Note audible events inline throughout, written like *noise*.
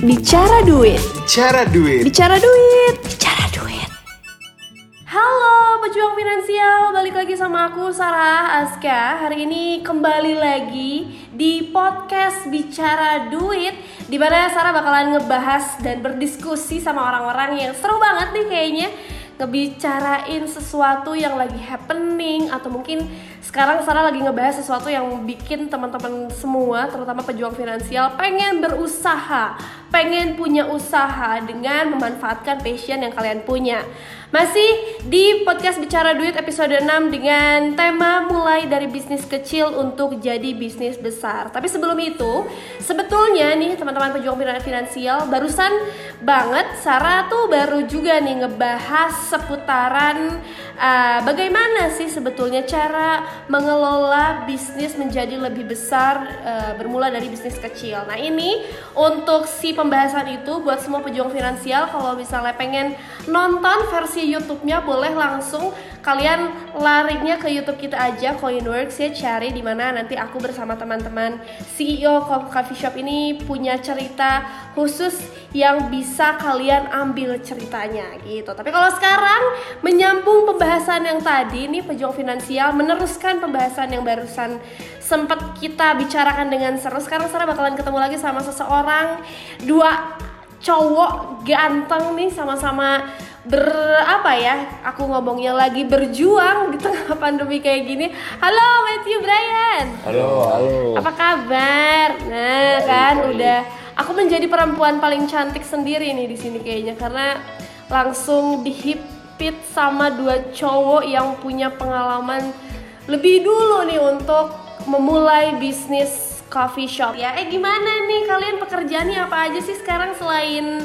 Bicara duit. Bicara duit. Bicara duit. Bicara duit. Halo pejuang finansial, balik lagi sama aku Sarah Aska. Hari ini kembali lagi di podcast Bicara Duit di mana Sarah bakalan ngebahas dan berdiskusi sama orang-orang yang seru banget nih kayaknya ngebicarain sesuatu yang lagi happening atau mungkin sekarang Sarah lagi ngebahas sesuatu yang bikin teman-teman semua terutama pejuang finansial pengen berusaha pengen punya usaha dengan memanfaatkan passion yang kalian punya masih di podcast Bicara Duit episode 6 dengan tema mulai dari bisnis kecil untuk jadi bisnis besar. Tapi sebelum itu, sebetulnya nih teman-teman pejuang finansial barusan banget Sarah tuh baru juga nih ngebahas seputaran uh, bagaimana sih sebetulnya cara mengelola bisnis menjadi lebih besar uh, bermula dari bisnis kecil. Nah, ini untuk si pembahasan itu buat semua pejuang finansial kalau misalnya pengen nonton versi YouTube-nya boleh langsung kalian larinya ke YouTube kita aja Coinworks ya cari di mana nanti aku bersama teman-teman CEO coffee shop ini punya cerita khusus yang bisa kalian ambil ceritanya gitu. Tapi kalau sekarang menyambung pembahasan yang tadi nih pejuang finansial meneruskan pembahasan yang barusan sempat kita bicarakan dengan seru. Sekarang saya bakalan ketemu lagi sama seseorang dua cowok ganteng nih sama-sama ber apa ya aku ngomongnya lagi berjuang di tengah pandemi kayak gini. Halo Matthew Brian halo halo. Apa kabar? Nah baik, kan baik. udah. Aku menjadi perempuan paling cantik sendiri nih di sini kayaknya karena langsung dihipit sama dua cowok yang punya pengalaman lebih dulu nih untuk memulai bisnis coffee shop. Ya eh gimana nih? Kalian pekerjaannya apa aja sih sekarang selain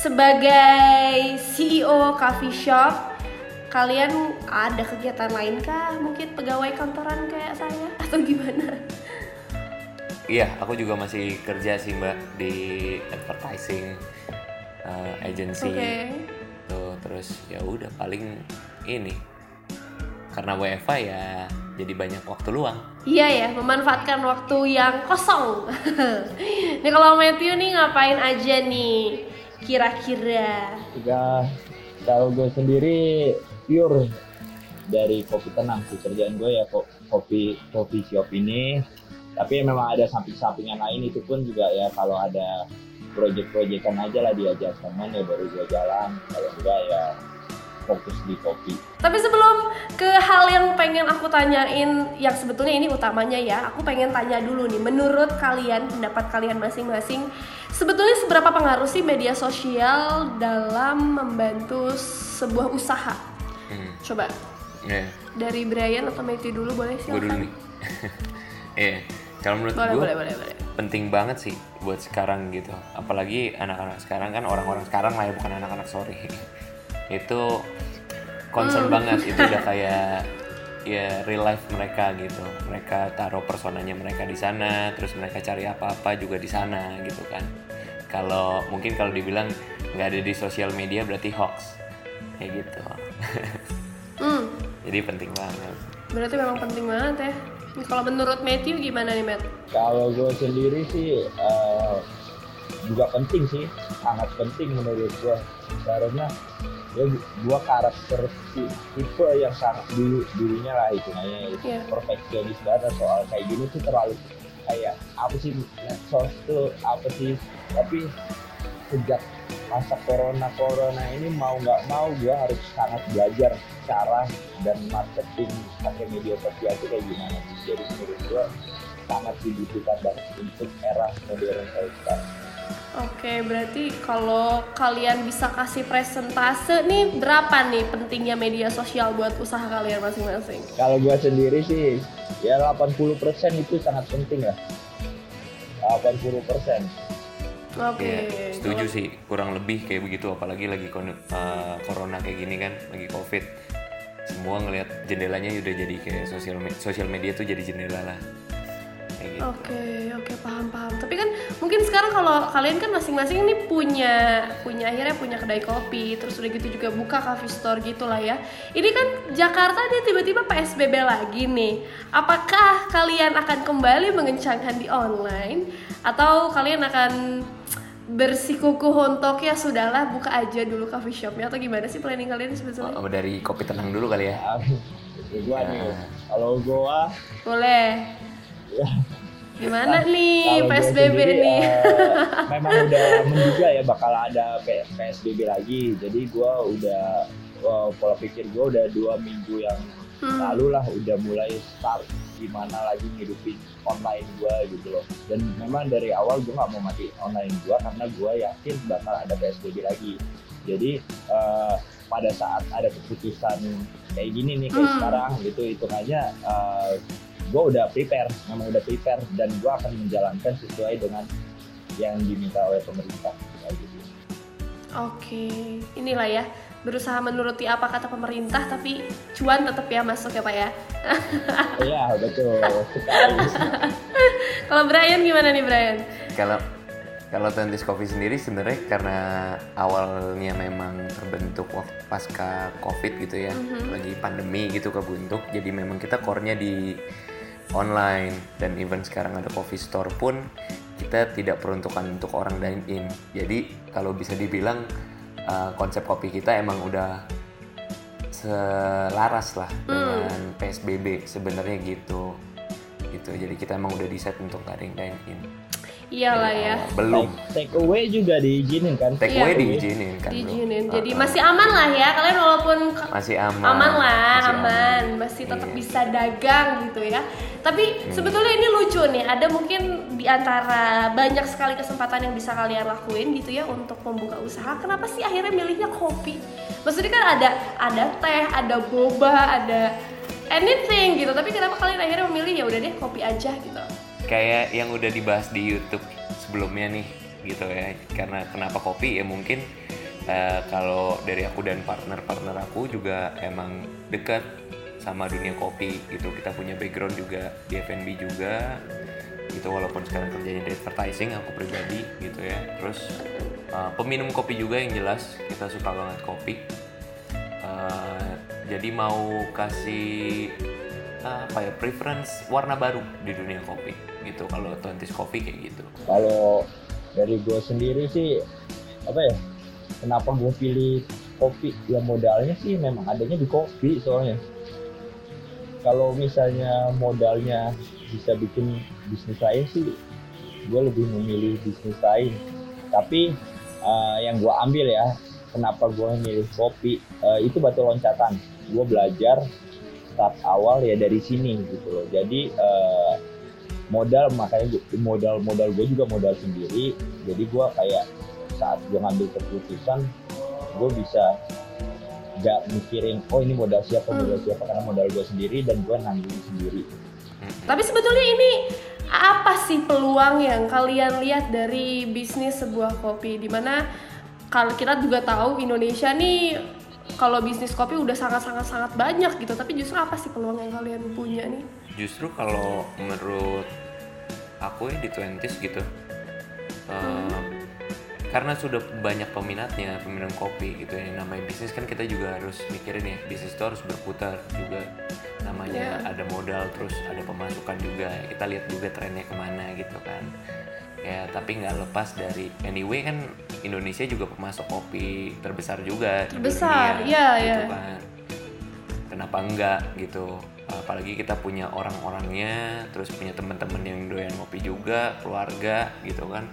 sebagai CEO coffee shop kalian ada kegiatan lain kah? Mungkin pegawai kantoran kayak saya? *laughs* Atau gimana? Iya aku juga masih kerja sih mbak di advertising uh, agency. Okay. tuh terus ya udah paling ini. Karena WFA ya jadi banyak waktu luang. Iya ya memanfaatkan waktu yang kosong. *laughs* Nih kalau Matthew nih ngapain aja nih kira-kira? Ya, kalau gue sendiri pure dari kopi tenang sih. Kerjaan gue ya kopi kopi shop ini. Tapi memang ada samping-sampingan lain. Itu pun juga ya kalau ada project-projectan aja lah diajak teman ya baru gue jalan. Kalau enggak ya fokus di kopi. Tapi sebelum ke hal yang pengen aku tanyain yang sebetulnya ini utamanya ya, aku pengen tanya dulu nih, menurut kalian, pendapat kalian masing-masing, sebetulnya seberapa pengaruh sih media sosial dalam membantu sebuah usaha? Hmm. Coba. Yeah. Dari Brian atau Matthew dulu boleh sih? Gue dulu nih. *laughs* Iya. yeah. Kalau menurut gue boleh, boleh, boleh. penting banget sih buat sekarang gitu. Apalagi anak-anak sekarang kan orang-orang sekarang lah ya bukan anak-anak sorry *laughs* itu concern hmm. banget itu udah *laughs* kayak ya real life mereka gitu mereka taruh personanya mereka di sana terus mereka cari apa-apa juga di sana gitu kan kalau mungkin kalau dibilang nggak ada di sosial media berarti hoax. Kayak gitu. Hmm. *laughs* jadi penting banget. Berarti memang penting banget ya. Kalau menurut Matthew gimana nih Matt? Kalau gue sendiri sih uh, juga penting sih. Sangat penting menurut gue karena ya dua karakter tipe yang sangat dulu dulunya lah itu namanya yeah. perfeksionis banget soal kayak gini tuh terlalu kayak apa sih medsos tuh apa sih? Tapi sejak masa corona corona ini mau nggak mau gue harus sangat belajar cara dan marketing pakai media sosial itu kayak gimana jadi menurut gue sangat dibutuhkan banget untuk era modern kayak sekarang. Oke, berarti kalau kalian bisa kasih presentase nih berapa nih pentingnya media sosial buat usaha kalian masing-masing? Kalau gue sendiri sih ya 80% itu sangat penting ya. 80%. Oke. Ya, setuju sih, kurang lebih kayak begitu apalagi lagi uh, corona kayak gini kan, lagi Covid. Semua ngelihat jendelanya udah jadi kayak sosial me sosial media tuh jadi jendela lah gitu. Oke, okay, oke okay, paham paham. Tapi kan mungkin sekarang kalau kalian kan masing-masing ini punya punya akhirnya punya kedai kopi, terus udah gitu juga buka coffee store gitulah ya. Ini kan Jakarta dia tiba-tiba PSBB lagi nih. Apakah kalian akan kembali mengencangkan di online atau kalian akan bersikukuh untuk ya sudahlah buka aja dulu coffee shopnya atau gimana sih planning kalian sebetulnya? Oh, dari kopi tenang dulu kali ya. gua nih, ya. kalau gua boleh. Gimana nah, nih PSBB sendiri, nih? Uh, *laughs* memang udah menduga ya bakal ada PSBB lagi. Jadi gua udah uh, pola pikir gua udah dua minggu yang hmm. lalu lah udah mulai start gimana lagi ngidupin online gue gitu loh dan memang dari awal gue nggak mau mati online gue karena gue yakin bakal ada PSBB lagi jadi uh, pada saat ada keputusan kayak gini nih kayak hmm. sekarang gitu hitungannya uh, gue udah prepare memang udah prepare dan gue akan menjalankan sesuai dengan yang diminta oleh pemerintah gitu. Oke, inilah ya berusaha menuruti apa kata pemerintah tapi cuan tetap ya masuk ya pak ya *laughs* iya betul *laughs* kalau Brian gimana nih Brian kalau kalau Tentis Coffee sendiri sebenarnya karena awalnya memang terbentuk waktu pasca COVID gitu ya, mm-hmm. lagi pandemi gitu kebuntuk, jadi memang kita core-nya di online dan even sekarang ada coffee store pun kita tidak peruntukan untuk orang dine in. Jadi kalau bisa dibilang uh, konsep kopi kita emang udah selaras lah hmm. dengan PSBB sebenarnya gitu gitu jadi kita emang udah decide untuk nggak dine in Iyalah ya. Belum. Take, away juga diizinin kan? Take away iya. diizinin kan. Diizinin. Jadi uh, masih aman lah ya. Kalian walaupun masih aman. Aman lah, masih aman. aman. Masih tetap bisa dagang gitu ya. Tapi sebetulnya ini lucu nih. Ada mungkin di antara banyak sekali kesempatan yang bisa kalian lakuin gitu ya untuk membuka usaha. Kenapa sih akhirnya milihnya kopi? Maksudnya kan ada ada teh, ada boba, ada anything gitu. Tapi kenapa kalian akhirnya memilih ya udah deh kopi aja gitu? kayak yang udah dibahas di YouTube sebelumnya nih gitu ya karena kenapa kopi ya mungkin uh, kalau dari aku dan partner-partner aku juga emang dekat sama dunia kopi gitu. Kita punya background juga di F&B juga gitu walaupun sekarang kerjanya di advertising aku pribadi gitu ya. Terus uh, peminum kopi juga yang jelas kita suka banget kopi. Uh, jadi mau kasih apa ya preference warna baru di dunia kopi gitu kalau Twenties Coffee kayak gitu. Kalau dari gue sendiri sih apa ya kenapa gue pilih kopi? Yang modalnya sih memang adanya di kopi soalnya kalau misalnya modalnya bisa bikin bisnis lain sih gue lebih memilih bisnis lain. Tapi uh, yang gue ambil ya kenapa gue memilih kopi uh, itu batu loncatan. Gue belajar start awal ya dari sini gitu loh. Jadi uh, modal makanya modal modal gue juga modal sendiri. Jadi gue kayak saat gue ngambil keputusan gue bisa gak mikirin oh ini modal siapa modal hmm. siapa karena modal gue sendiri dan gue nanggung sendiri. Tapi sebetulnya ini apa sih peluang yang kalian lihat dari bisnis sebuah kopi? Di mana kalau kita juga tahu Indonesia nih kalau bisnis kopi udah sangat sangat sangat banyak gitu. Tapi justru apa sih peluang yang kalian punya nih? Justru kalau menurut aku ya di twenties gitu uh, hmm. Karena sudah banyak peminatnya peminat kopi gitu ya. Namanya bisnis kan kita juga harus mikirin ya bisnis itu harus berputar juga. Namanya yeah. ada modal terus ada pemasukan juga. Kita lihat juga trennya ke mana gitu kan. Ya tapi nggak lepas dari anyway kan Indonesia juga pemasok kopi terbesar juga terbesar ya gitu ya kan. Kenapa enggak gitu? Apalagi kita punya orang-orangnya terus punya teman-teman yang doyan kopi juga keluarga gitu kan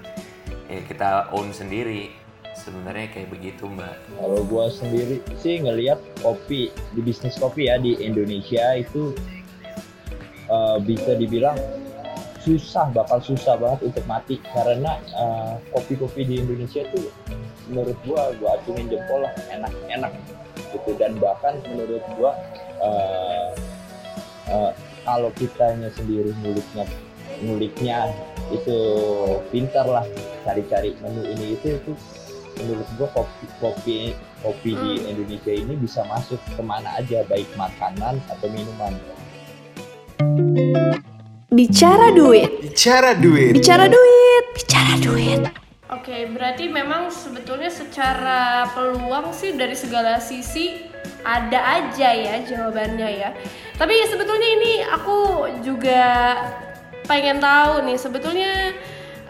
ya kita own sendiri. Sebenarnya kayak begitu mbak. Kalau gua sendiri sih ngelihat kopi di bisnis kopi ya di Indonesia itu uh, bisa dibilang susah bakal susah banget untuk mati. Karena uh, kopi-kopi di Indonesia itu menurut gua gua acungin jempol lah enak-enak gitu. Dan bahkan menurut gua uh, uh, kalau kitanya sendiri nguliknya nguliknya itu pintar lah cari-cari menu ini itu itu menurut gua kopi kopi kopi di hmm. Indonesia ini bisa masuk ke mana aja baik makanan atau minuman. Bicara duit. Bicara duit. Bicara duit. Bicara duit. Oke, okay, berarti memang sebetulnya secara peluang sih dari segala sisi ada aja ya jawabannya ya. Tapi sebetulnya ini aku juga pengen tahu nih sebetulnya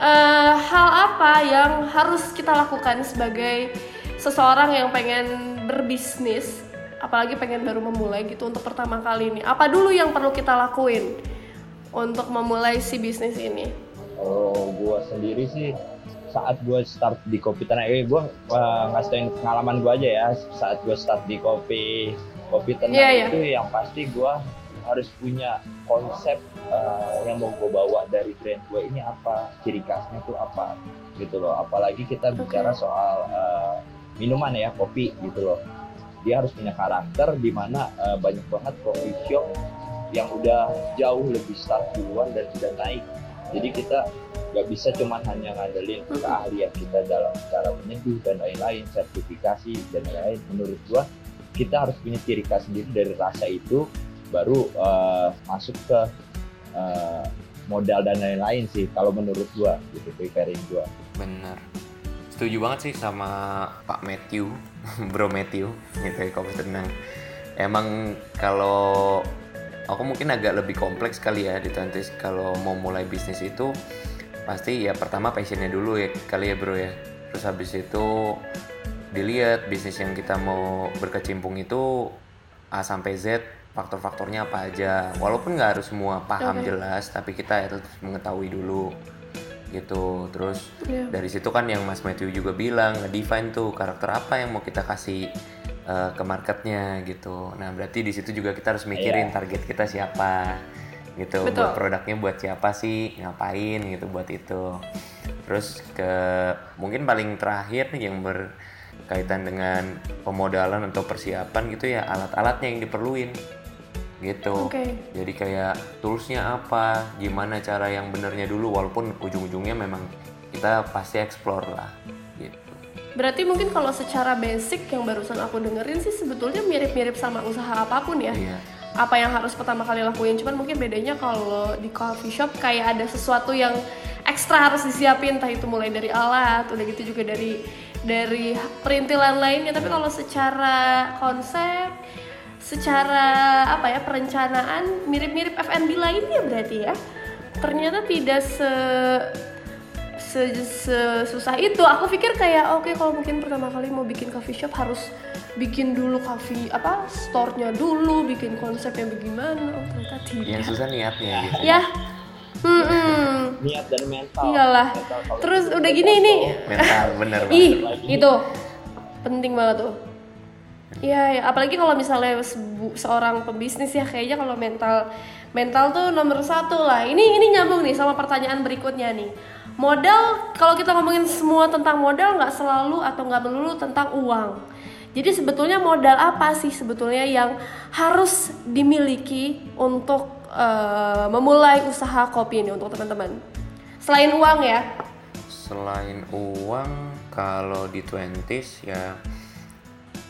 uh, hal apa yang harus kita lakukan sebagai seseorang yang pengen berbisnis apalagi pengen baru memulai gitu untuk pertama kali ini apa dulu yang perlu kita lakuin untuk memulai si bisnis ini oh gua sendiri sih saat gue start di kopi tenang eh gue uh, ngasih pengalaman gue aja ya saat gue start di kopi kopi tenang yeah, yeah. itu yang pasti gue harus punya konsep uh, yang mau gue bawa dari brand gue ini apa ciri khasnya tuh apa gitu loh. Apalagi kita bicara soal uh, minuman ya kopi gitu loh. Dia harus punya karakter di mana uh, banyak banget coffee shop yang udah jauh lebih start duluan dan sudah naik. Jadi kita nggak bisa cuma hanya ngandelin keahlian kita dalam cara menyeduh dan lain-lain sertifikasi dan lain-lain. Menurut gua kita harus punya ciri khas sendiri dari rasa itu baru uh, masuk ke uh, modal dan lain-lain sih kalau menurut gua gitu preparing gua. Bener. Setuju banget sih sama Pak Matthew *laughs* Bro Matthew gitu ya kopi tenang. Emang kalau aku mungkin agak lebih kompleks kali ya di Twenties kalau mau mulai bisnis itu pasti ya pertama passionnya dulu ya kali ya bro ya. Terus habis itu dilihat bisnis yang kita mau berkecimpung itu A sampai Z faktor-faktornya apa aja walaupun nggak harus semua paham okay. jelas tapi kita ya tetap mengetahui dulu gitu terus yeah. dari situ kan yang Mas Matthew juga bilang define tuh karakter apa yang mau kita kasih uh, ke marketnya gitu nah berarti di situ juga kita harus mikirin yeah. target kita siapa gitu Betul. buat produknya buat siapa sih ngapain gitu buat itu terus ke mungkin paling terakhir yang berkaitan dengan pemodalan atau persiapan gitu ya alat-alatnya yang diperluin gitu. Okay. jadi kayak toolsnya apa gimana cara yang benernya dulu walaupun ujung-ujungnya memang kita pasti explore lah gitu. Berarti mungkin kalau secara basic yang barusan aku dengerin sih sebetulnya mirip-mirip sama usaha apa pun ya. Iya. Apa yang harus pertama kali lakuin cuman mungkin bedanya kalau di coffee shop kayak ada sesuatu yang ekstra harus disiapin entah itu mulai dari alat udah gitu juga dari dari perintilan lainnya. Tapi kalau secara konsep secara apa ya perencanaan mirip-mirip F&B lainnya berarti ya. Ternyata tidak se susah itu. Aku pikir kayak oke okay, kalau mungkin pertama kali mau bikin coffee shop harus bikin dulu coffee apa store-nya dulu bikin konsepnya bagaimana. Oh ternyata tidak. Yang susah niatnya gitu ya. Hmm, hmm. niat dan mental. Iyalah. Mental, terus udah gini ini mental bener banget ih itu. Penting banget tuh Iya, ya. apalagi kalau misalnya seorang pembisnis ya kayaknya kalau mental mental tuh nomor satu lah. Ini ini nyambung nih sama pertanyaan berikutnya nih modal kalau kita ngomongin semua tentang modal nggak selalu atau nggak melulu tentang uang jadi sebetulnya modal apa sih sebetulnya yang harus dimiliki untuk uh, memulai usaha kopi ini untuk teman-teman selain uang ya selain uang kalau di twenties ya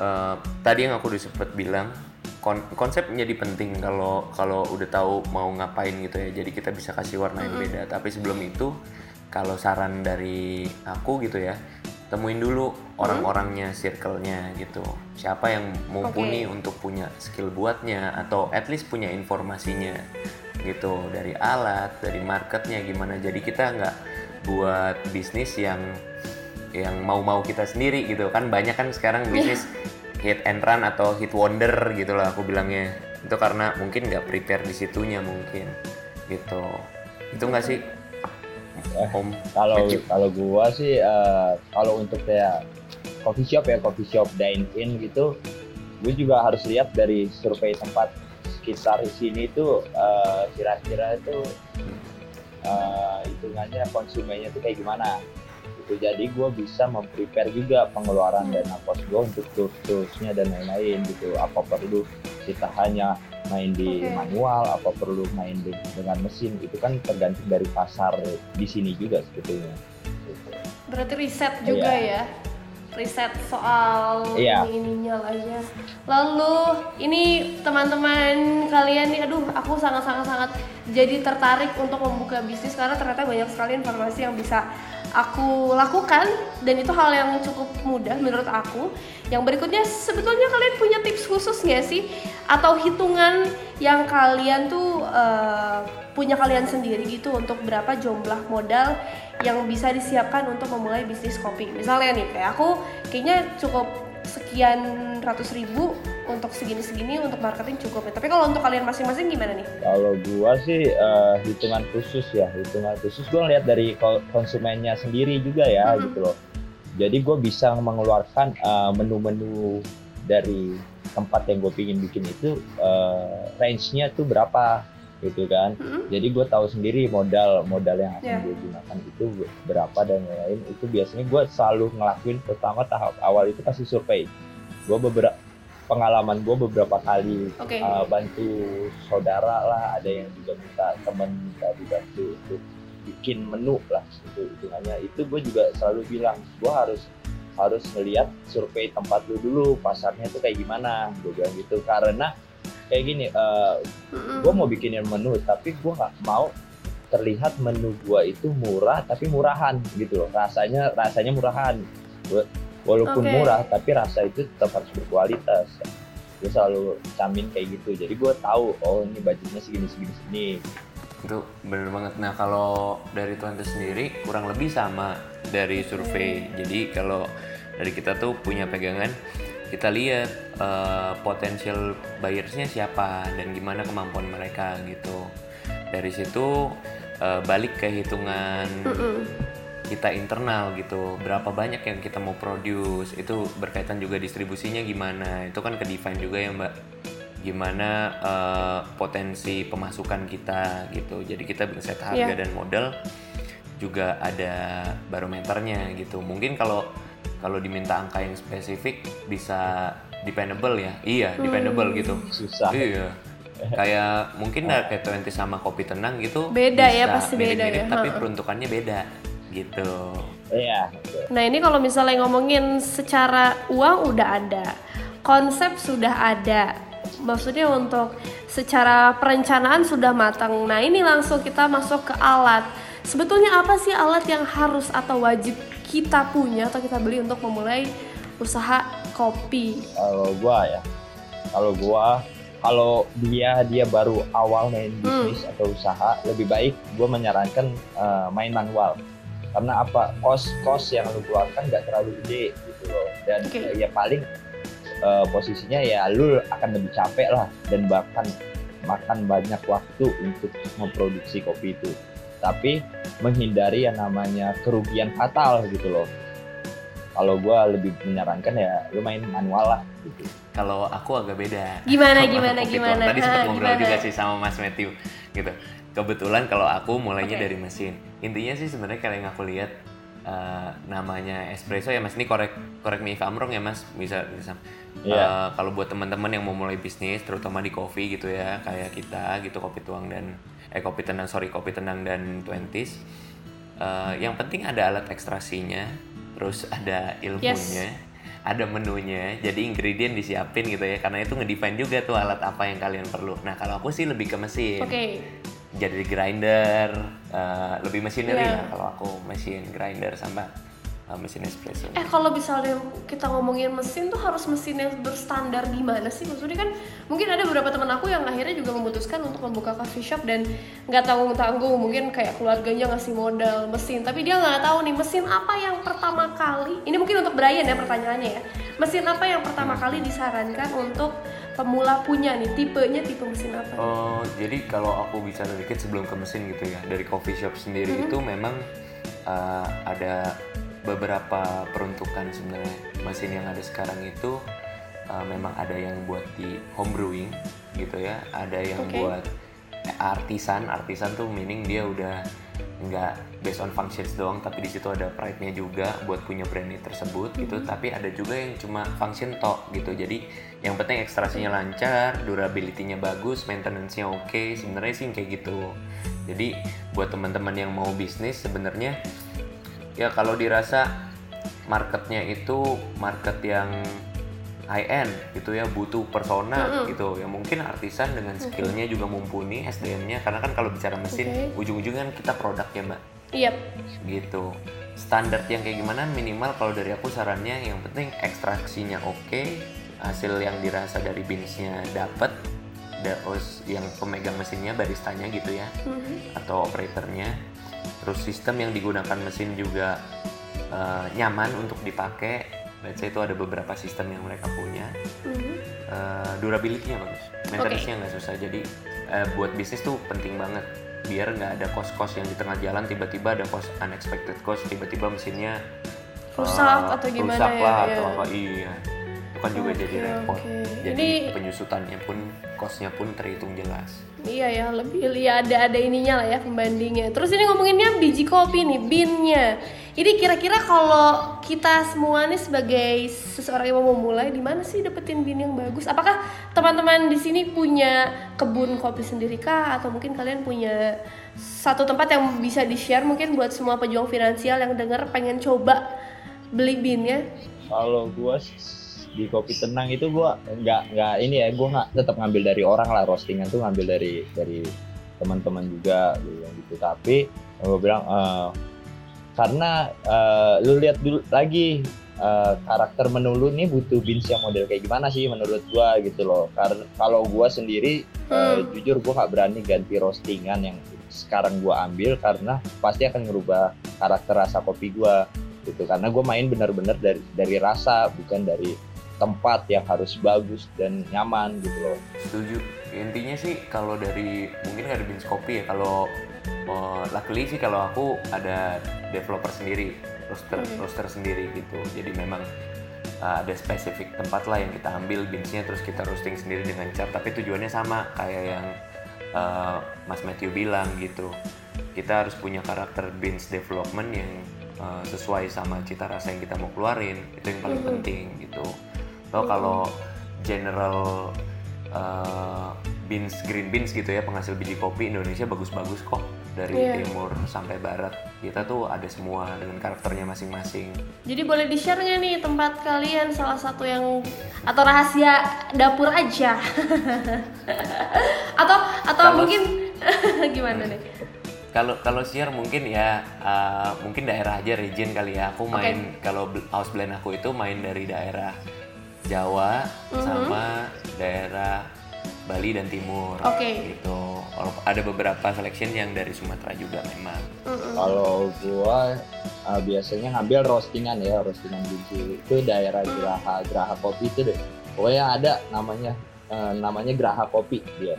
uh, tadi yang aku udah sempat bilang kon konsep menjadi penting kalau kalau udah tahu mau ngapain gitu ya. Jadi kita bisa kasih warna yang beda. Tapi sebelum itu kalau saran dari aku gitu ya temuin dulu orang-orangnya circle-nya gitu. Siapa yang mumpuni okay. untuk punya skill buatnya atau at least punya informasinya gitu. Dari alat dari marketnya gimana. Jadi kita nggak buat bisnis yang yang mau-mau kita sendiri gitu. Kan banyak kan sekarang iya. bisnis hit and run atau hit wonder gitu lah aku bilangnya. Itu karena mungkin nggak prepare di situnya mungkin gitu. Itu nggak sih? Om. kalau kalau gua sih uh, kalau untuk kayak coffee shop ya coffee shop dine in gitu gue juga harus lihat dari survei tempat sekitar di sini itu uh, kira-kira itu uh, hitungannya konsumennya itu kayak gimana itu jadi gue bisa memprepare juga pengeluaran dana kos gue untuk tools-toolsnya dan lain-lain gitu apa perlu kita hanya main di okay. manual apa perlu main di, dengan mesin itu kan tergantung dari pasar di sini juga sebetulnya berarti riset juga yeah. ya riset soal yeah. ininya lah ya lalu ini teman-teman kalian nih aduh aku sangat sangat sangat jadi tertarik untuk membuka bisnis karena ternyata banyak sekali informasi yang bisa aku lakukan dan itu hal yang cukup mudah menurut aku. Yang berikutnya sebetulnya kalian punya tips khusus nggak sih atau hitungan yang kalian tuh uh, punya kalian sendiri gitu untuk berapa jumlah modal yang bisa disiapkan untuk memulai bisnis kopi misalnya nih kayak aku kayaknya cukup sekian ratus ribu untuk segini-segini untuk marketing cukup ya. Tapi kalau untuk kalian masing-masing gimana nih? Kalau gua sih uh, hitungan khusus ya, hitungan khusus gua lihat dari konsumennya sendiri juga ya hmm. gitu loh. Jadi gue bisa mengeluarkan uh, menu-menu dari tempat yang gue pingin bikin itu uh, range-nya tuh berapa gitu kan. Hmm. Jadi gue tahu sendiri modal modal yang akan yeah. gue gunakan itu berapa dan lain-lain. Itu biasanya gue selalu ngelakuin pertama tahap awal itu pasti survei. Gue beberapa pengalaman gue beberapa kali okay. uh, bantu saudara lah ada yang juga minta temen minta dibantu untuk bikin menu lah itu hitungannya itu gue juga selalu bilang gue harus harus melihat survei tempat lu dulu pasarnya tuh kayak gimana gue bilang gitu karena kayak gini uh, gue mau bikinin menu tapi gue nggak mau terlihat menu gue itu murah tapi murahan gitu loh. Rasanya rasanya murahan. Gue walaupun okay. murah tapi rasa itu tetap harus berkualitas. Gue selalu camin kayak gitu. Jadi gue tahu oh ini budgetnya segini segini segini. Itu bener banget. Nah kalau dari tuan sendiri kurang lebih sama dari survei. Jadi kalau dari kita tuh punya pegangan kita lihat uh, potensial buyersnya siapa dan gimana kemampuan mereka gitu. Dari situ uh, balik ke hitungan mm -mm kita internal gitu. Berapa banyak yang kita mau produce? Itu berkaitan juga distribusinya gimana. Itu kan ke define juga ya mbak. Gimana uh, potensi pemasukan kita gitu. Jadi kita set harga yeah. dan modal juga ada barometernya gitu. Mungkin kalau kalau diminta angka yang spesifik bisa dependable ya iya hmm. dependable gitu susah iya *laughs* kayak mungkin oh. kayak 20 sama kopi tenang gitu beda ya pasti beda ya tapi peruntukannya beda gitu. Iya. Nah ini kalau misalnya ngomongin secara uang udah ada, konsep sudah ada, maksudnya untuk secara perencanaan sudah matang. Nah ini langsung kita masuk ke alat. Sebetulnya apa sih alat yang harus atau wajib kita punya atau kita beli untuk memulai usaha kopi? Kalau gua ya, kalau gua kalau dia dia baru awal main hmm. bisnis hmm. atau usaha lebih baik gue menyarankan uh, main manual karena apa kos kos yang lu keluarkan nggak terlalu gede gitu loh dan okay. ya paling uh, posisinya ya lu akan lebih capek lah dan bahkan makan banyak waktu untuk memproduksi kopi itu tapi menghindari yang namanya kerugian fatal gitu loh. Kalau gue lebih menyarankan ya lu main manual lah gitu. Kalau aku agak beda. Gimana gimana gimana? Tadi sempat ngobrol juga sih sama Mas Matthew gitu. Kebetulan kalau aku mulainya okay. dari mesin. Intinya sih sebenarnya kalau yang aku lihat uh, namanya espresso ya mas. Ini korek korek me if I'm wrong ya mas. Bisa bisa. Yeah. Iya. uh, kalau buat teman-teman yang mau mulai bisnis terutama di kopi gitu ya kayak kita gitu kopi tuang dan eh kopi tenang sorry kopi tenang dan twenties. Uh, yang penting ada alat ekstrasinya terus ada ilmunya yes. ada menunya. Jadi ingredient disiapin gitu ya karena itu ngedefine juga tuh alat apa yang kalian perlu. Nah kalau aku sih lebih ke mesin. Okay jadi grinder uh, lebih machinery yeah. lah kalau aku mesin grinder sama uh, mesin espresso. Eh kalau misalnya kita ngomongin mesin tuh harus mesin yang berstandar di mana sih? Maksudnya kan mungkin ada beberapa teman aku yang akhirnya juga memutuskan untuk membuka coffee shop dan nggak tanggung tanggung mungkin kayak keluarganya ngasih modal mesin, tapi dia nggak tahu nih mesin apa yang pertama kali. Ini mungkin untuk Brian ya pertanyaannya ya. Mesin apa yang pertama kali disarankan untuk pemula punya nih tipenya tipe mesin apa? Oh jadi kalau aku bisa sedikit sebelum ke mesin gitu ya dari coffee shop sendiri mm -hmm. itu memang uh, ada beberapa peruntukan sebenarnya mesin yang ada sekarang itu uh, memang ada yang buat di home brewing gitu ya ada yang okay. buat artisan artisan tuh meaning dia udah nggak based on functions doang tapi di situ ada pride-nya juga buat punya brand tersebut mm-hmm. gitu tapi ada juga yang cuma function tok gitu jadi yang penting ekstrasinya lancar durability-nya bagus maintenance-nya oke okay. sebenarnya sih kayak gitu jadi buat teman-teman yang mau bisnis sebenarnya ya kalau dirasa marketnya itu market yang high end gitu ya butuh persona mm -hmm. gitu ya mungkin artisan dengan skillnya okay. juga mumpuni SDM-nya karena kan kalau bicara mesin okay. ujung-ujungnya kan kita produknya mbak iya yep. gitu standar yang kayak gimana minimal kalau dari aku sarannya yang penting ekstraksinya oke okay, hasil yang dirasa dari beansnya dapat terus yang pemegang mesinnya baristanya gitu ya mm -hmm. atau operatornya terus sistem yang digunakan mesin juga uh, nyaman untuk dipakai let's say itu ada beberapa sistem yang mereka punya mm-hmm. uh, durability-nya bagus maintenance-nya nggak okay. susah jadi uh, buat bisnis tuh penting banget biar nggak ada cost-cost yang di tengah jalan tiba-tiba ada cost unexpected cost tiba-tiba mesinnya rusak uh, atau gimana rusak ya, lah ya. atau apa. Iya itu kan juga okay, jadi repot. okay. jadi Ini, penyusutannya pun costnya pun terhitung jelas. Iya ya lebih ya ada ada ininya lah ya pembandingnya. Terus ini ngomonginnya biji kopi nih binnya. Ini kira-kira kalau kita semua nih sebagai seseorang yang mau memulai di mana sih dapetin bin yang bagus? Apakah teman-teman di sini punya kebun kopi sendiri kah? Atau mungkin kalian punya satu tempat yang bisa di share mungkin buat semua pejuang finansial yang dengar pengen coba beli binnya? Kalau gua di kopi tenang itu gue nggak nggak ini ya gue nggak tetap ngambil dari orang lah roastingan tuh ngambil dari dari teman-teman juga gitu. Tapi gue bilang uh, karena uh, lu lihat dulu lagi uh, karakter menu lu nih butuh beans yang model kayak gimana sih menurut gue gitu loh. Karena kalau gue sendiri hmm. uh, jujur gue nggak berani ganti roastingan yang sekarang gue ambil karena pasti akan merubah karakter rasa kopi gue gitu. Karena gue main benar-benar dari dari rasa bukan dari tempat yang harus bagus dan nyaman gitu loh. Setuju. Intinya sih kalau dari mungkin ada beans kopi ya kalau uh, luckily sih kalau aku ada developer sendiri, roster hmm. roster sendiri gitu. Jadi memang uh, ada spesifik tempat lah yang kita ambil beansnya terus kita roasting sendiri dengan cat tapi tujuannya sama kayak yang uh, Mas Matthew bilang gitu. Kita harus punya karakter beans development yang uh, sesuai sama cita rasa yang kita mau keluarin itu yang paling hmm. penting gitu atau kalau general uh, beans green beans gitu ya penghasil biji kopi Indonesia bagus-bagus kok dari yeah. timur sampai barat kita tuh ada semua dengan karakternya masing-masing. Jadi boleh di share nggak nih tempat kalian salah satu yang atau rahasia dapur aja *laughs* atau atau kalo, mungkin *laughs* gimana nih? Kalau kalau share mungkin ya uh, mungkin daerah aja region kali ya. Aku main okay. kalau house blend aku itu main dari daerah Jawa mm-hmm. sama daerah Bali dan Timur. Oke. Okay. Gitu. Ada beberapa selection yang dari Sumatera juga memang. Mm-hmm. Kalau gua uh, biasanya ngambil roastingan ya, roastingan biji itu daerah Geraha Geraha Kopi itu deh. Pokoknya ada namanya uh, namanya Geraha Kopi dia.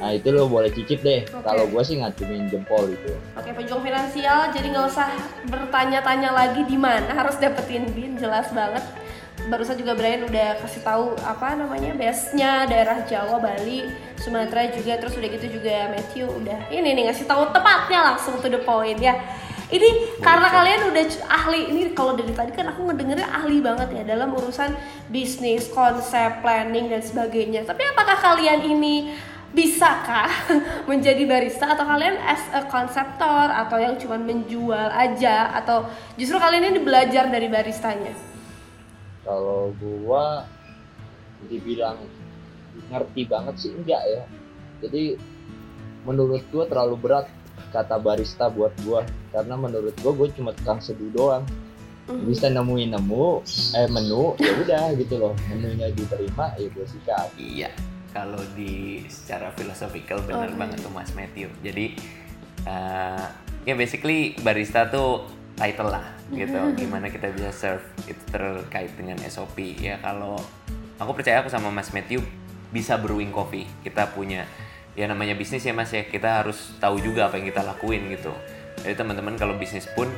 Nah itu lo boleh cicip deh. Okay. Kalau gue sih ngacumin jempol itu. Oke, okay, pejuang finansial, jadi nggak usah bertanya-tanya lagi di mana harus dapetin bin, jelas banget barusan juga Brian udah kasih tahu apa namanya base-nya daerah Jawa, Bali, Sumatera juga terus udah gitu juga Matthew udah ini nih ngasih tahu tepatnya langsung to the point ya. Ini karena kalian udah ahli ini kalau dari tadi kan aku ngedengernya ahli banget ya dalam urusan bisnis, konsep, planning dan sebagainya. Tapi apakah kalian ini bisakah *laughs* menjadi barista atau kalian as a konseptor atau yang cuma menjual aja atau justru kalian ini belajar dari baristanya? Kalau gua dibilang ngerti banget sih enggak ya. Jadi menurut gua terlalu berat kata barista buat gua. Karena menurut gua gua cuma tukang seduh doang. Mm. bisa nemuin nemu eh menu ya udah gitu loh. Menunya diterima ya gua sikat. Iya kalau di secara filosofikal benar oh, banget tuh Mas Matthew. Jadi uh, ya basically barista tuh title lah gitu. Gimana kita bisa serve itu terkait dengan SOP ya kalau aku percaya aku sama Mas Matthew bisa brewing coffee. Kita punya ya namanya bisnis ya Mas ya. Kita harus tahu juga apa yang kita lakuin gitu. Jadi teman-teman kalau bisnis pun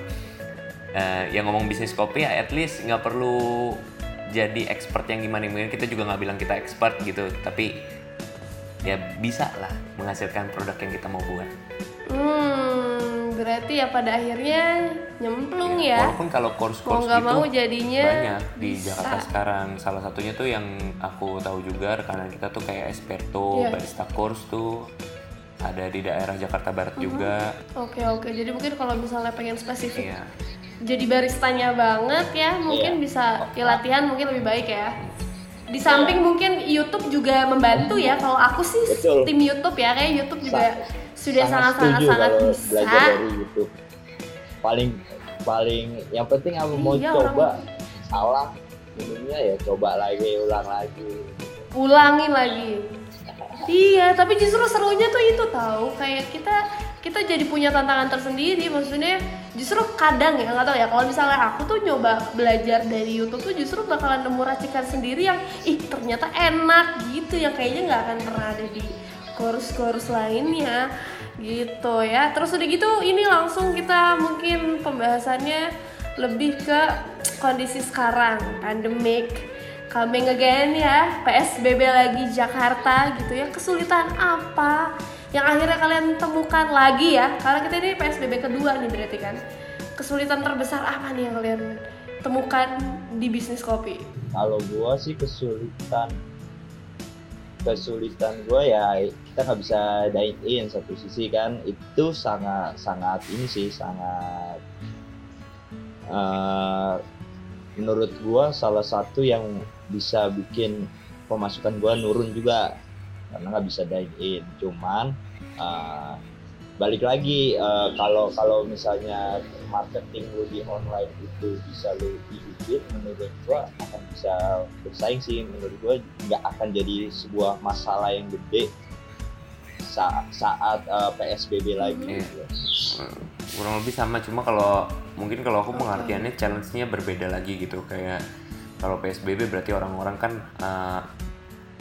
uh, yang ngomong bisnis kopi ya at least nggak perlu jadi expert yang gimana gimana. Kita juga nggak bilang kita expert gitu. Tapi ya bisa lah menghasilkan produk yang kita mau buat. Hmm berarti ya pada akhirnya nyemplung ya. ya. Walaupun kalau course-course gitu mau jadinya banyak di bisa. Jakarta sekarang. Salah satunya tuh yang aku tahu juga rekanan kita tuh kayak Esperto, yeah. barista course tuh ada di daerah Jakarta Barat uh-huh. juga. Oke okay, oke. Okay. Jadi mungkin kalau misalnya pengen spesifik. Yeah. Jadi baristanya banget ya, mungkin yeah. bisa ya latihan mungkin lebih baik ya. Di samping mungkin YouTube juga membantu ya. Kalau aku sih Betul. tim YouTube ya, kayak YouTube juga sudah sangat sangat sangat bisa. belajar dari YouTube. Paling paling yang penting aku mau iya, coba. orang... salah minumnya ya coba lagi ulang lagi. Ulangin lagi. Iya tapi justru serunya tuh itu tahu kayak kita kita jadi punya tantangan tersendiri. Maksudnya justru kadang ya nggak tahu ya kalau misalnya aku tuh nyoba belajar dari YouTube tuh justru bakalan nemu racikan sendiri yang ih ternyata enak gitu yang kayaknya nggak akan pernah ada di kursus-kursus lainnya gitu ya. Terus udah gitu ini langsung kita mungkin pembahasannya lebih ke kondisi sekarang pandemic coming again ya. PSBB lagi Jakarta gitu ya. Kesulitan apa yang akhirnya kalian temukan lagi ya? Karena kita ini PSBB kedua nih berarti kan. Kesulitan terbesar apa nih yang kalian temukan di bisnis kopi? Kalau gua sih kesulitan kesulitan gua ya kita nggak bisa dine in satu sisi kan. Itu sangat sangat ini sih sangat uh, menurut gua salah satu yang bisa bikin pemasukan gua nurun juga. Karena nggak bisa dine in cuman uh, balik lagi uh, kalau kalau misalnya marketing lu di online itu bisa lu hidupin menurut gua akan bisa bersaing sih. Menurut gua nggak akan jadi sebuah masalah yang gede saat saat uh, PSBB lagi. Yeah. kurang lebih sama cuma kalau mungkin kalau aku pengertiannya challenge-nya berbeda lagi gitu. Kayak kalau PSBB berarti orang-orang kan uh,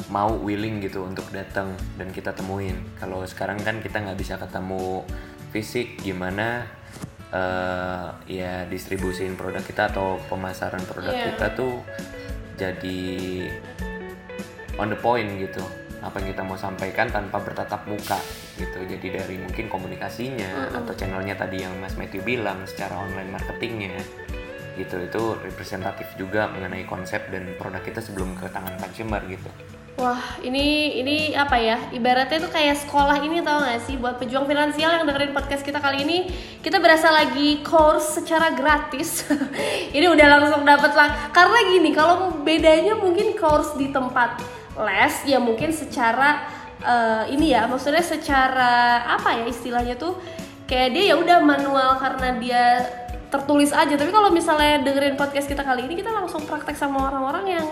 mau willing gitu untuk datang dan kita temuin. Kalau sekarang kan kita nggak bisa ketemu fisik, gimana uh, ya distribusiin produk kita atau pemasaran produk yeah. kita tuh jadi on the point gitu. Apa yang kita mau sampaikan tanpa bertatap muka gitu. Jadi dari mungkin komunikasinya mm -hmm. atau channelnya tadi yang Mas Matthew bilang secara online marketingnya gitu itu representatif juga mengenai konsep dan produk kita sebelum ke tangan consumer gitu. Wah, ini ini apa ya? Ibaratnya itu kayak sekolah ini tau gak sih buat pejuang finansial yang dengerin podcast kita kali ini, kita berasa lagi course secara gratis. *laughs* ini udah langsung dapat lah. Karena gini, kalau bedanya mungkin course di tempat les ya mungkin secara uh, ini ya, maksudnya secara apa ya istilahnya tuh kayak dia ya udah manual karena dia tertulis aja tapi kalau misalnya dengerin podcast kita kali ini kita langsung praktek sama orang-orang yang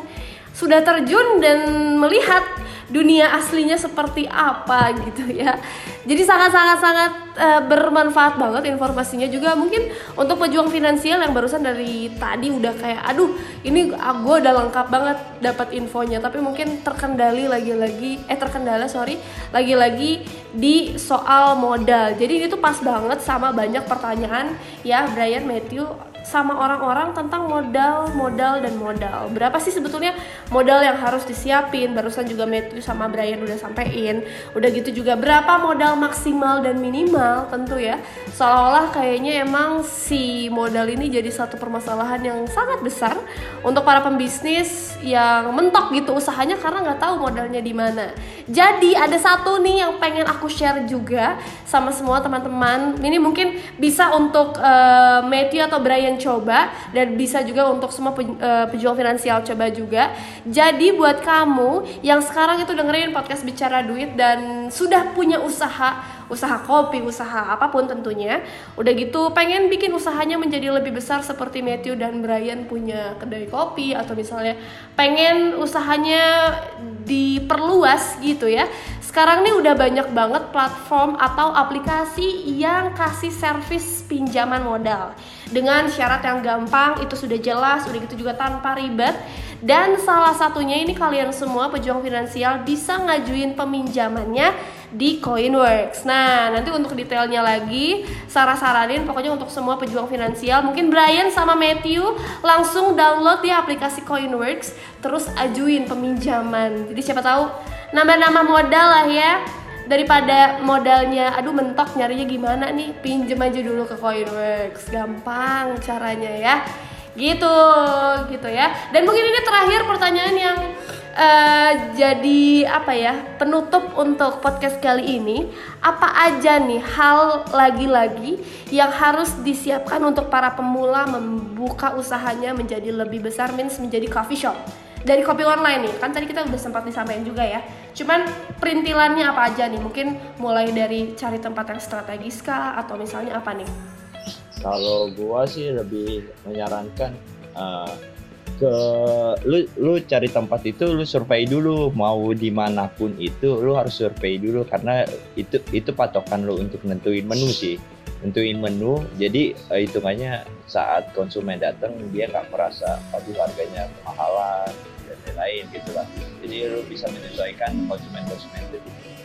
sudah terjun dan melihat dunia aslinya seperti apa gitu ya. Jadi sangat-sangat-sangat e, bermanfaat banget informasinya juga mungkin untuk pejuang finansial yang barusan dari tadi udah kayak aduh ini ah, gue udah lengkap banget dapat infonya tapi mungkin terkendali lagi-lagi eh terkendala sorry lagi-lagi di soal modal. Jadi itu pas banget sama banyak pertanyaan ya Brian Matthew sama orang-orang tentang modal, modal dan modal. Berapa sih sebetulnya modal yang harus disiapin? Barusan juga Matthew sama Brian udah sampein. Udah gitu juga berapa modal maksimal dan minimal tentu ya. Seolah-olah kayaknya emang si modal ini jadi satu permasalahan yang sangat besar untuk para pembisnis yang mentok gitu usahanya karena nggak tahu modalnya di mana. Jadi ada satu nih yang pengen aku share juga sama semua teman-teman. Ini mungkin bisa untuk uh, Matthew atau Brian coba dan bisa juga untuk semua eh, pejuang finansial coba juga. Jadi buat kamu yang sekarang itu dengerin podcast bicara duit dan sudah punya usaha usaha kopi, usaha apa pun tentunya. Udah gitu pengen bikin usahanya menjadi lebih besar seperti Matthew dan Brian punya kedai kopi atau misalnya pengen usahanya diperluas gitu ya. Sekarang nih udah banyak banget platform atau aplikasi yang kasih servis pinjaman modal dengan syarat yang gampang itu sudah jelas, udah gitu juga tanpa ribet dan salah satunya ini kalian semua pejuang finansial bisa ngajuin peminjamannya di Coinworks. Nah, nanti untuk detailnya lagi, Sarah saranin pokoknya untuk semua pejuang finansial, mungkin Brian sama Matthew langsung download di aplikasi Coinworks, terus ajuin peminjaman. Jadi siapa tahu nambah-nambah modal lah ya. Daripada modalnya aduh mentok nyarinya gimana nih? Pinjem aja dulu ke Coinworks. Gampang caranya ya. Gitu gitu ya. Dan mungkin ini terakhir pertanyaan yang uh, jadi apa ya penutup untuk podcast kali ini. Apa aja nih hal lagi-lagi yang harus disiapkan untuk para pemula membuka usahanya menjadi lebih besar means menjadi coffee shop dari kopi online nih. Kan tadi kita udah sempat disampaikan juga ya. Cuman perintilannya apa aja nih? Mungkin mulai dari cari tempat yang strategis kah? Atau misalnya apa nih? Kalau gua sih lebih menyarankan uh, ke lu lu cari tempat itu lu survei dulu. Mau di mana pun itu lu harus survei dulu. Karena itu itu patokan lu untuk nentuin menu sih nentuin menu. Jadi uh, hitungannya saat konsumen datang dia nggak merasa aduh harganya kemahalan dan lain-lain gitu lah. Jadi lu bisa menyesuaikan konsumen konsumen itu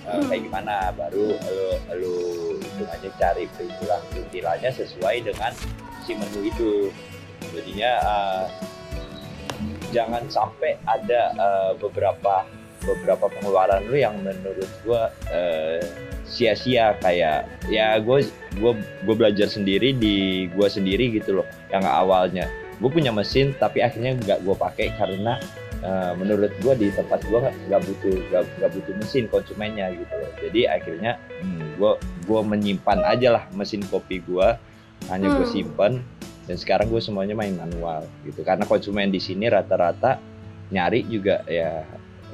uh, kayak gimana? Baru lu lu hitungannya cari perintilan perintilannya sesuai dengan si menu itu. Jadinya uh, jangan sampai ada uh, beberapa beberapa pengeluaran lu yang menurut gua uh, sia-sia kayak ya gue gue gue belajar sendiri di gue sendiri gitu loh yang awalnya. Gue punya mesin tapi akhirnya nggak gue pakai karena uh, menurut gue di tempat gue nggak butuh nggak butuh mesin konsumennya gitu loh. Jadi akhirnya hmm, gue gue menyimpan aja lah mesin kopi gue hanya gue hmm. simpan dan sekarang gue semuanya main manual gitu. Karena konsumen di sini rata-rata nyari juga ya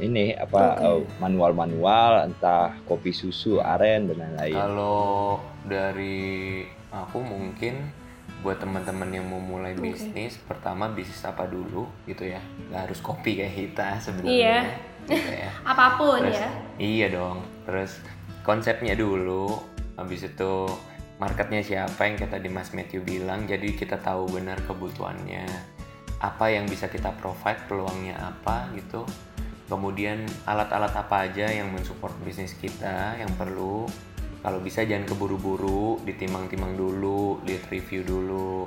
ini apa okay. manual-manual entah kopi susu aren dan lain-lain. Kalau dari aku mungkin buat teman-teman yang mau mulai okay. bisnis pertama bisnis apa dulu gitu ya. Nggak harus kopi kayak kita sebenarnya iya. gitu ya. *laughs* Apa pun terus, ya. iya dong. Terus konsepnya dulu habis itu marketnya siapa yang kita di Mas Matthew bilang jadi kita tahu benar kebutuhannya. Apa yang bisa kita provide peluangnya apa gitu kemudian alat-alat apa aja yang mensupport bisnis kita yang perlu? Kalau bisa jangan keburu-buru ditimang-timang dulu lihat review dulu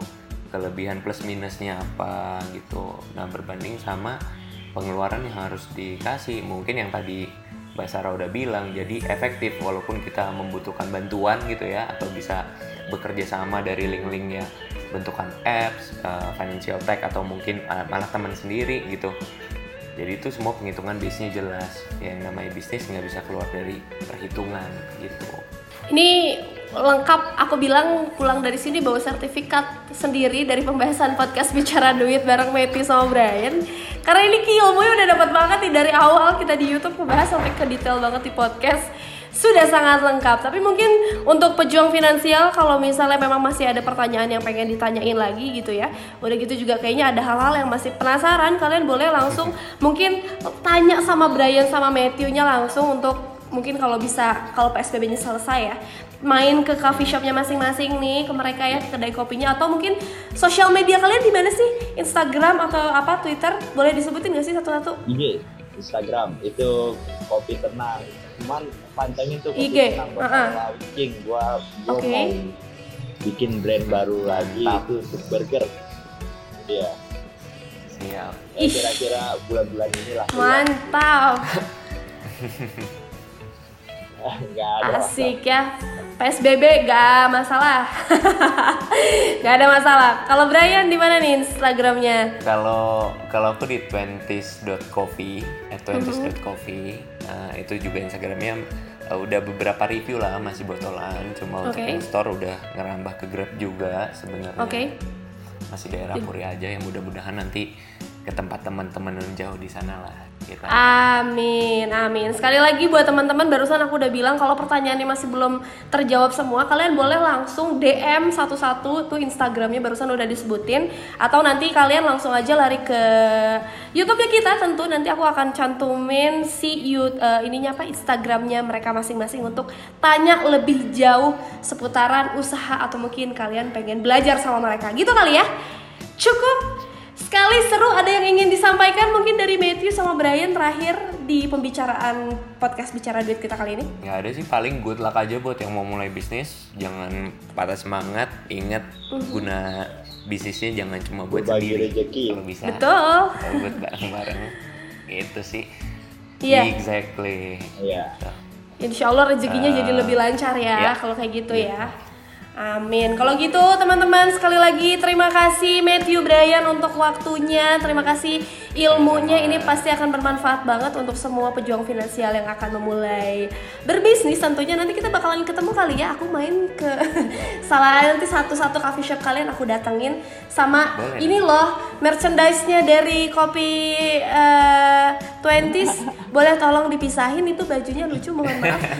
kelebihan plus minusnya apa gitu. Nah berbanding sama pengeluaran yang harus dikasih. Mungkin yang tadi Mbak Sarah udah bilang jadi efektif walaupun kita membutuhkan bantuan gitu ya atau bisa bekerja sama dari link-link ya. Bentukan apps, uh, financial tech atau mungkin uh, malah teman sendiri gitu. Jadi itu semua penghitungan bisnisnya jelas. Yang namanya bisnis nggak bisa keluar dari perhitungan gitu. Ini lengkap aku bilang pulang dari sini bawa sertifikat sendiri dari pembahasan podcast bicara duit bareng Meti sama Brian karena ini ilmunya udah dapat banget nih dari awal kita di YouTube ngebahas sampai ke detail banget di podcast sudah sangat lengkap. Tapi mungkin untuk pejuang finansial kalau misalnya memang masih ada pertanyaan yang pengen ditanyain lagi gitu ya udah gitu juga kayaknya ada hal-hal yang masih penasaran kalian boleh langsung mungkin tanya sama Brian sama Matthew-nya langsung untuk mungkin kalau bisa kalau PSBB-nya selesai ya main ke coffee shopnya masing-masing nih ke mereka ya kedai kopinya atau mungkin sosial media kalian di mana sih? Instagram atau apa Twitter? Boleh disebutin nggak sih satu-satu? Instagram itu kopi tenang cuman pantengin tuh IG. uh -huh. launching gua gua okay. mau bikin brand baru lagi Mantap. itu untuk burger ya siap ya, kira-kira bulan-bulan ini lah mantap *laughs* ada Asik ya. PSBB gak masalah. *laughs* gak ada masalah. Kalau Brian di mana nih Instagramnya? Kalau kalau aku di twenties.coffee, at twenties.coffee, uh, itu juga Instagramnya uh, udah beberapa review lah masih botolan. Cuma okay. untuk store udah ngerambah ke Grab juga sebenarnya. Okay. Masih daerah Puri aja yang mudah-mudahan nanti ke tempat teman-teman yang jauh di sana lah kita. Amin, amin. Sekali lagi buat teman-teman barusan aku udah bilang kalau pertanyaannya masih belum terjawab semua, kalian boleh langsung DM satu-satu tuh Instagramnya barusan udah disebutin, atau nanti kalian langsung aja lari ke YouTube-nya kita tentu nanti aku akan cantumin si YouTube uh, ininya apa Instagramnya mereka masing-masing untuk tanya lebih jauh seputaran usaha atau mungkin kalian pengen belajar sama mereka gitu kali ya. Cukup sekali seru ada yang ingin disampaikan mungkin dari Matthew sama Brian terakhir di pembicaraan podcast bicara duit kita kali ini nggak ada sih paling good luck aja buat yang mau mulai bisnis jangan patah semangat ingat uh-huh. guna bisnisnya jangan cuma buat bagi rezeki kalau bisa betul kalau buat bareng-bareng itu sih yeah. exactly yeah. Gitu. Insya Allah rezekinya uh, jadi lebih lancar ya yeah. kalau kayak gitu yeah. ya Amin. Kalau gitu teman-teman sekali lagi terima kasih Matthew Brian untuk waktunya. Terima kasih ilmunya ini pasti akan bermanfaat banget untuk semua pejuang finansial yang akan memulai berbisnis. Tentunya nanti kita bakalan ketemu kali ya. Aku main ke *laughs* salah nanti satu-satu coffee shop kalian aku datengin sama Boleh. ini loh merchandise-nya dari kopi uh, 20s boleh tolong dipisahin itu bajunya lucu mohon maaf. *laughs*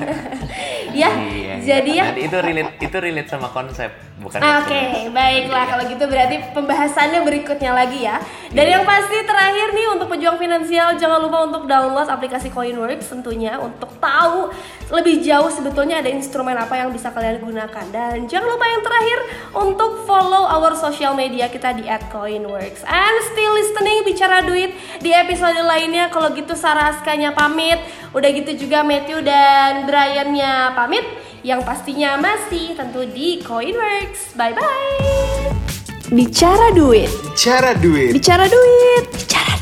Ya iya, jadi ya. Itu relate itu relate sama konsep bukan oke okay, baiklah kalau gitu berarti pembahasannya berikutnya lagi ya. Dan iya. yang pasti terakhir nih untuk pejuang finansial jangan lupa untuk download aplikasi Coinworks tentunya untuk tahu lebih jauh sebetulnya ada instrumen apa yang bisa kalian gunakan. Dan jangan lupa yang terakhir untuk follow our social media kita di @coinworks and still listening bicara duit di episode lainnya. Kalau gitu Sarah Askanya pamit. Udah gitu juga Matthew dan Briannya pamit. Yang pastinya masih tentu di Coinworks. Bye bye bicara duit. Bicara duit. Bicara duit. Bicara